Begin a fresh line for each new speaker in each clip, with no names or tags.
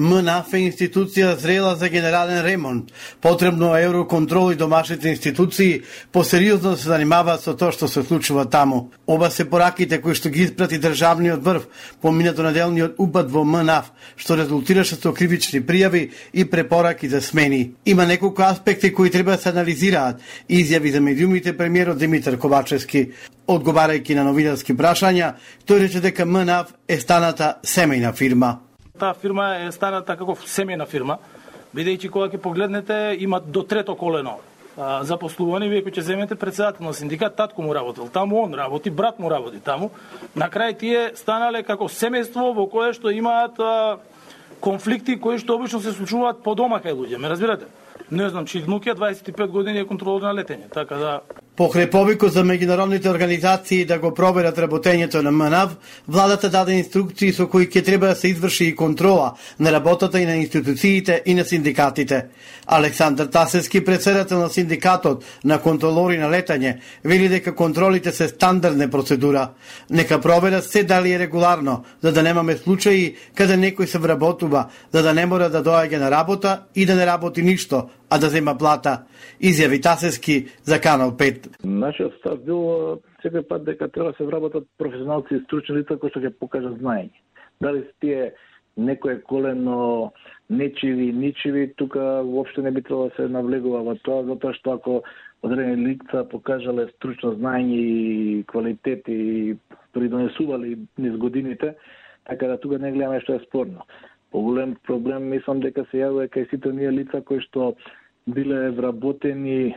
МНАФ е институција зрела за генерален ремонт. Потребно е евроконтрол и домашните институции посериозно да се занимаваат со тоа што се случува таму. Оба се пораките кои што ги испрати државниот врв по минатонеделниот упад во МНАФ, што резултираше со кривични пријави и препораки за смени. Има неколку аспекти кои треба да се анализираат, изјави за медиумите премиерот Димитар Ковачевски. Одговарајќи на новинарски прашања, тој рече дека МНАФ е станата семејна фирма
таа фирма е станата како семејна фирма, бидејќи кога ќе погледнете има до трето колено запослувани, вие кој ќе земете председател на синдикат, татко му работел, таму он работи, брат му работи таму. На крај тие станале како семејство во кое што имаат а, конфликти кои што обично се случуваат по дома кај луѓе, ме разбирате? Не знам, чи внуке 25 години е контролор на летење, така да
Покрај повикот за меѓународните организации да го проверат работењето на МНАВ, владата даде инструкции со кои ќе треба да се изврши и контрола на работата и на институциите и на синдикатите. Александар Тасевски, председател на синдикатот на контролори на летање, вели дека контролите се стандардна процедура. Нека проверат се дали е регуларно, за да немаме случаи каде некој се вработува, за да не мора да доаѓа на работа и да не работи ништо, а да зема плата, изјави Тасевски за Канал 5.
Нашиот став бил секој пат дека треба да се вработат професионалци и стручни лица кои што ќе покажат знаење. Дали тие некое колено нечиви, ничиви, тука воопшто не би требало да се навлегува во тоа, затоа што ако одредени лица покажале стручно знаење и квалитет и придонесувале низ годините, така да тука не гледаме што е спорно. Поголем проблем мислам дека се јавува кај сите ние лица кои што биле вработени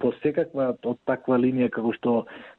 по секаква од таква линија како што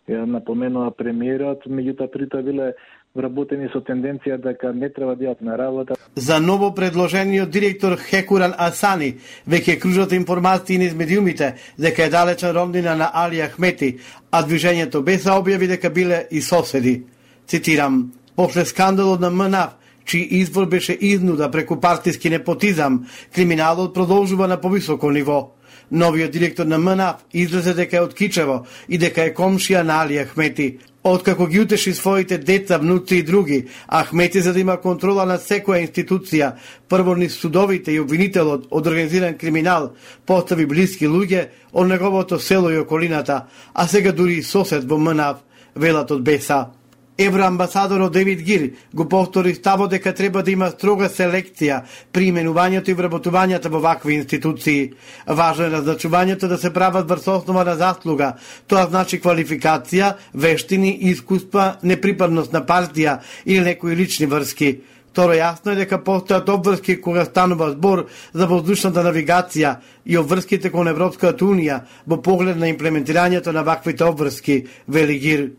напоменува премиерот, меѓутоа прита биле вработени со тенденција дека не треба да на работа.
За ново предложениот директор Хекуран Асани веќе кружат информации низ медиумите дека е далечна роднина на Али Ахмети, а движењето Беса објави дека биле и соседи. Цитирам, после скандалот на МНАФ, чиј извор беше изнуда преку партиски непотизам, криминалот продолжува на повисоко ниво. Новиот директор на МНАФ излезе дека е од Кичево и дека е комшија на Али Ахмети. Откако ги утеши своите деца, внуци и други, Ахмети за да има контрола на секоја институција, прво ни судовите и обвинителот од организиран криминал, постави блиски луѓе од неговото село и околината, а сега дури и сосед во МНАФ, велат од Беса. Евроамбасадорот Девид Гир го повтори ставот дека треба да има строга селекција при именувањето и вработувањето во вакви институции. Важно е назначувањето да се прават врз основа на заслуга. Тоа значи квалификација, вештини, искуства, неприпадност на партија или некои лични врски. Второ јасно е дека постојат обврски кога станува збор за воздушната навигација и обврските кон Европската Унија во поглед на имплементирањето на ваквите обврски, вели Гир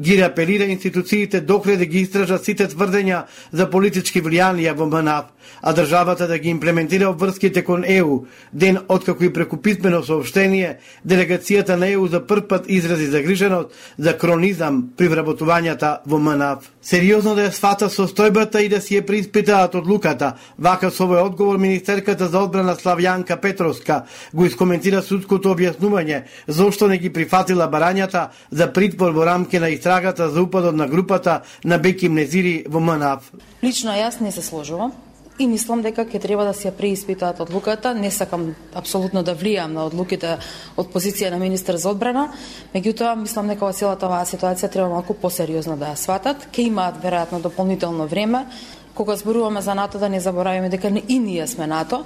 ги апелира институциите докле да ги истражат сите тврдења за политички влијанија во МНАФ, а државата да ги имплементира обврските кон ЕУ, ден откако и преку писмено сообштение, делегацијата на ЕУ за прв пат изрази загриженост за кронизам при вработувањата во МНАФ. Сериозно да ја свата состојбата и да си ја приспитаат одлуката, вака со овој одговор министерката за одбрана Славјанка Петровска го искоментира судското објаснување зошто не ги прифатила барањата за притвор во рамки на истрагата за упадот на групата на Беки Мнезири во МНАФ.
Лично јас не се сложувам и мислам дека ќе треба да се преиспитаат одлуката. Не сакам апсолутно да влијам на одлуките од позиција на министер за одбрана, меѓутоа мислам дека целата оваа ситуација треба малку посериозно да ја сватат. Ке имаат веројатно дополнително време кога зборуваме за НАТО да не забораваме дека и ние сме НАТО.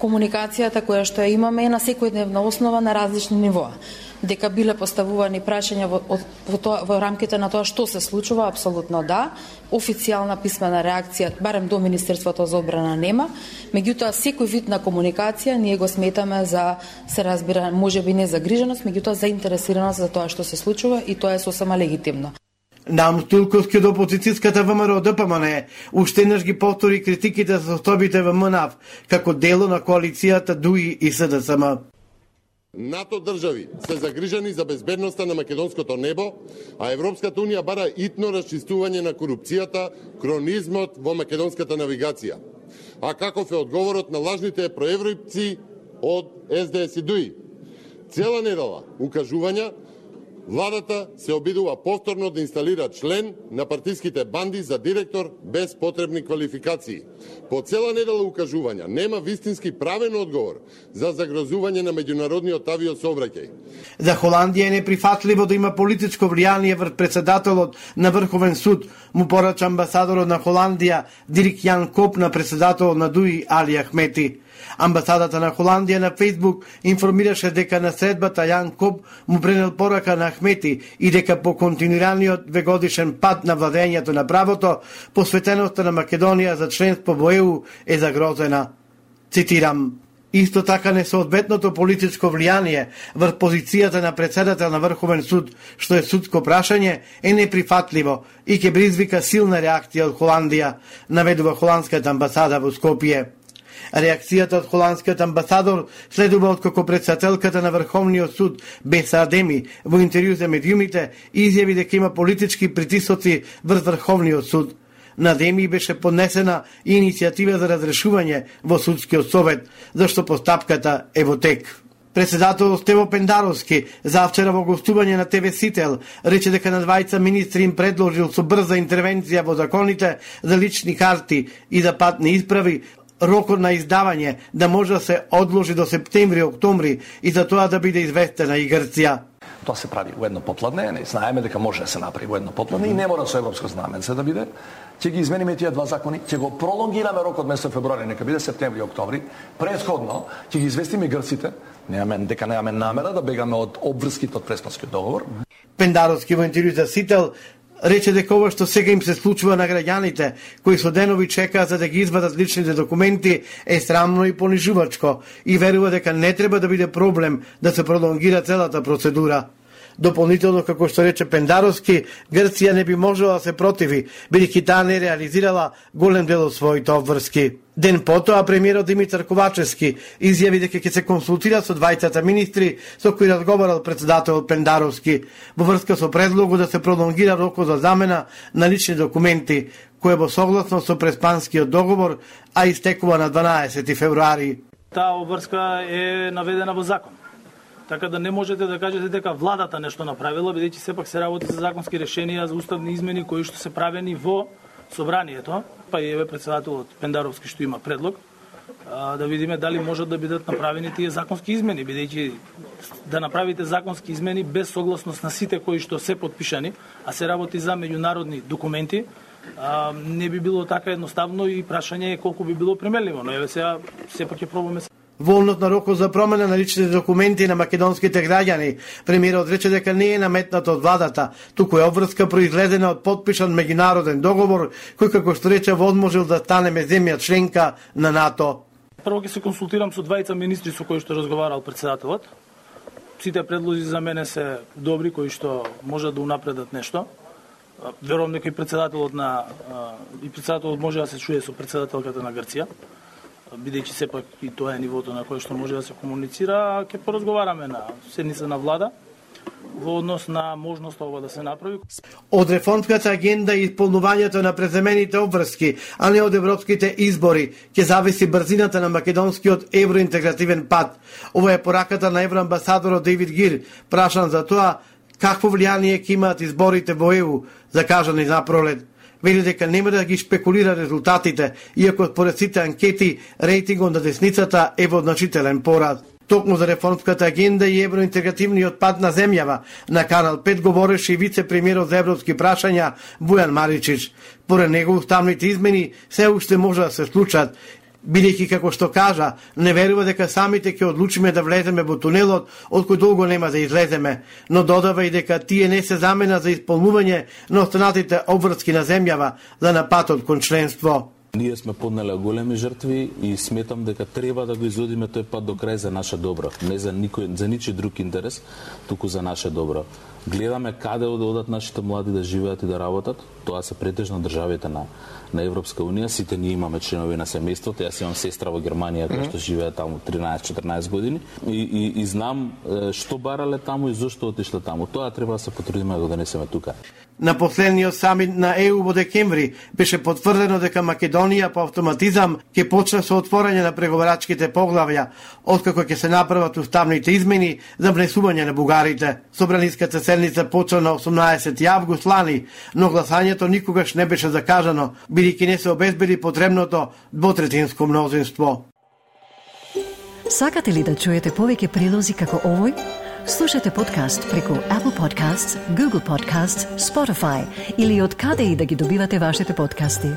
Комуникацијата која што ја имаме е на секојдневна основа на различни нивоа дека биле поставувани прашања во, во, тоа, во рамките на тоа што се случува, апсолутно да. Официјална писмена реакција, барем до Министерството за обрана нема, меѓутоа секој вид на комуникација ние го сметаме за, се разбира, може би не загриженост, меѓутоа заинтересираност за тоа што се случува и тоа е сосема легитимно.
Нам Тилковски од опозицијската ВМРО ДПМН уште еднаш ги повтори критиките за состојбите во МНАФ како дело на коалицијата ДУИ и СДСМ.
НАТО држави се загрижени за безбедноста на македонското небо, а Европската Унија бара итно расчистување на корупцијата, кронизмот во македонската навигација. А каков е одговорот на лажните проевропци од СДС и ДУИ? Цела недела укажувања Владата се обидува повторно да инсталира член на партиските банди за директор без потребни квалификации. По цела недела укажувања нема вистински правен одговор за загрозување на меѓународниот авиосообраќај.
За Холандија е неприфатливо да има политичко влијание врз председателот на Врховен суд, му порача амбасадорот на Холандија Дирик Јан Коп на председателот на ДУИ Али Ахмети. Амбасадата на Холандија на Фейсбук информираше дека на средбата Јан Коб му пренел порака на Ахмети и дека по континуираниот двегодишен пад на владењето на правото, посветеноста на Македонија за членство во ЕУ е загрозена. Цитирам, Исто така несоодветното политичко влијание врз позицијата на председател на Врховен суд, што е судско прашање, е неприфатливо и ќе призвика силна реакција од Холандија, наведува холандската амбасада во Скопје. Реакцијата од холандскиот амбасадор следува од како председателката на Врховниот суд Беса Адеми во интервју за медиумите изјави дека има политички притисоци врз Врховниот суд. На Деми беше поднесена иницијатива за разрешување во судскиот совет, зашто постапката е во тек. Председател Стево Пендаровски завчера во гостување на ТВ Сител рече дека на двајца министри им предложил со брза интервенција во законите за лични карти и за патни исправи рокот на издавање да може да се одложи до септември-октомври и за тоа да биде известена и Грција.
Тоа се прави во едно попладне, не знаеме дека може да се направи во едно попладне и не мора со европско знаменце да биде. Ќе ги измениме тие два закони, ќе го пролонгираме рокот месец февруари, нека биде септември октомври. Предходно ќе ги известиме грците, немаме дека немаме намера да бегаме од обврските од Преспанскиот договор.
Пендаровски во интервју за Сител рече дека ова што сега им се случува на граѓаните кои со денови чекаат за да ги извадат личните документи е срамно и понижувачко и верува дека не треба да биде проблем да се пролонгира целата процедура. Дополнително, како што рече Пендаровски, Грција не би можела да се противи, бидејќи таа не реализирала голем дел од своите обврски. Ден потоа премиерот Димитар Ковачевски изјави дека ќе се консултира со двајцата министри со кои разговарал председателот Пендаровски во врска со предлогот да се пролонгира рокот за замена на лични документи, кој е во согласно со преспанскиот договор, а истекува на 12 февруари.
Таа обврска е наведена во закон. Така да не можете да кажете дека владата нешто направила, бидејќи сепак се работи за законски решенија за уставни измени кои што се правени во собранието, па и еве председателот Пендаровски што има предлог, да видиме дали можат да бидат направени тие законски измени, бидејќи да направите законски измени без согласност на сите кои што се подпишани, а се работи за меѓународни документи, не би било така едноставно и прашање е колку би било примеливо, но еве сега сепак ќе пробаме
волнот на рокот за промена на личните документи на македонските граѓани. Премиерот рече дека не е наметнат од владата, туку е обврска произлезена од подпишан меѓународен договор кој како што рече возможил да станеме земја членка на НАТО.
Прво ќе се консултирам со двајца министри со кои што разговарал председателот. Сите предлози за мене се добри кои што можат да унапредат нешто. Верувам дека и председателот на и председателот може да се чуе со председателката на Грција бидејќи сепак и тоа е нивото на кое што може да се комуницира, ќе поразговараме на седница на влада во однос на можноста ова да се направи.
Од реформската агенда и исполнувањето на преземените обврски, а не од европските избори, ќе зависи брзината на македонскиот евроинтегративен пат. Ова е пораката на евроамбасадорот Дейвид Гир, прашан за тоа какво влијание ќе имаат изборите во ЕУ, закажани на пролет вели дека нема да ги спекулира резултатите, иако според сите анкети рейтингот на десницата е во значителен порад. Токму за реформската агенда и евроинтегративниот пат на земјава, на Канал 5 говореше и вице-премиерот за европски прашања Бујан Маричич. Поред него уставните измени се уште може да се случат бидејќи како што кажа, не верува дека самите ќе одлучиме да влеземе во тунелот од кој долго нема да излеземе, но додава и дека тие не се замена за исполнување на останатите обврски на земјава за напатот кон членство.
Ние сме поднеле големи жртви и сметам дека треба да го изодиме тој пат до крај за наше добро, не за никој за ничи друг интерес, туку за наше добро. Гледаме каде да одат нашите млади да живеат и да работат, тоа се претежно државите на на Европска унија, сите ние имаме членови на семејството, јас имам сестра во Германија која што живее таму 13-14 години и, и, и знам што барале таму и зошто отишле таму. Тоа треба да се потрудиме да го донесеме тука.
На последниот самит на ЕУ во декември беше потврдено дека Македонија по автоматизам ќе почне со отворање на преговарачките поглавја, откако ќе се направат уставните измени за внесување на бугарите. Собраниската седница почна на 18 август лани, но гласањето никогаш не беше закажано, бидејќи не се обезбеди потребното двотретинско мнозинство.
Сакате ли да чуете повеќе прилози како овој? Слушате подкаст преку Apple Podcasts, Google Podcasts, Spotify или од каде и да ги добивате вашите подкасти.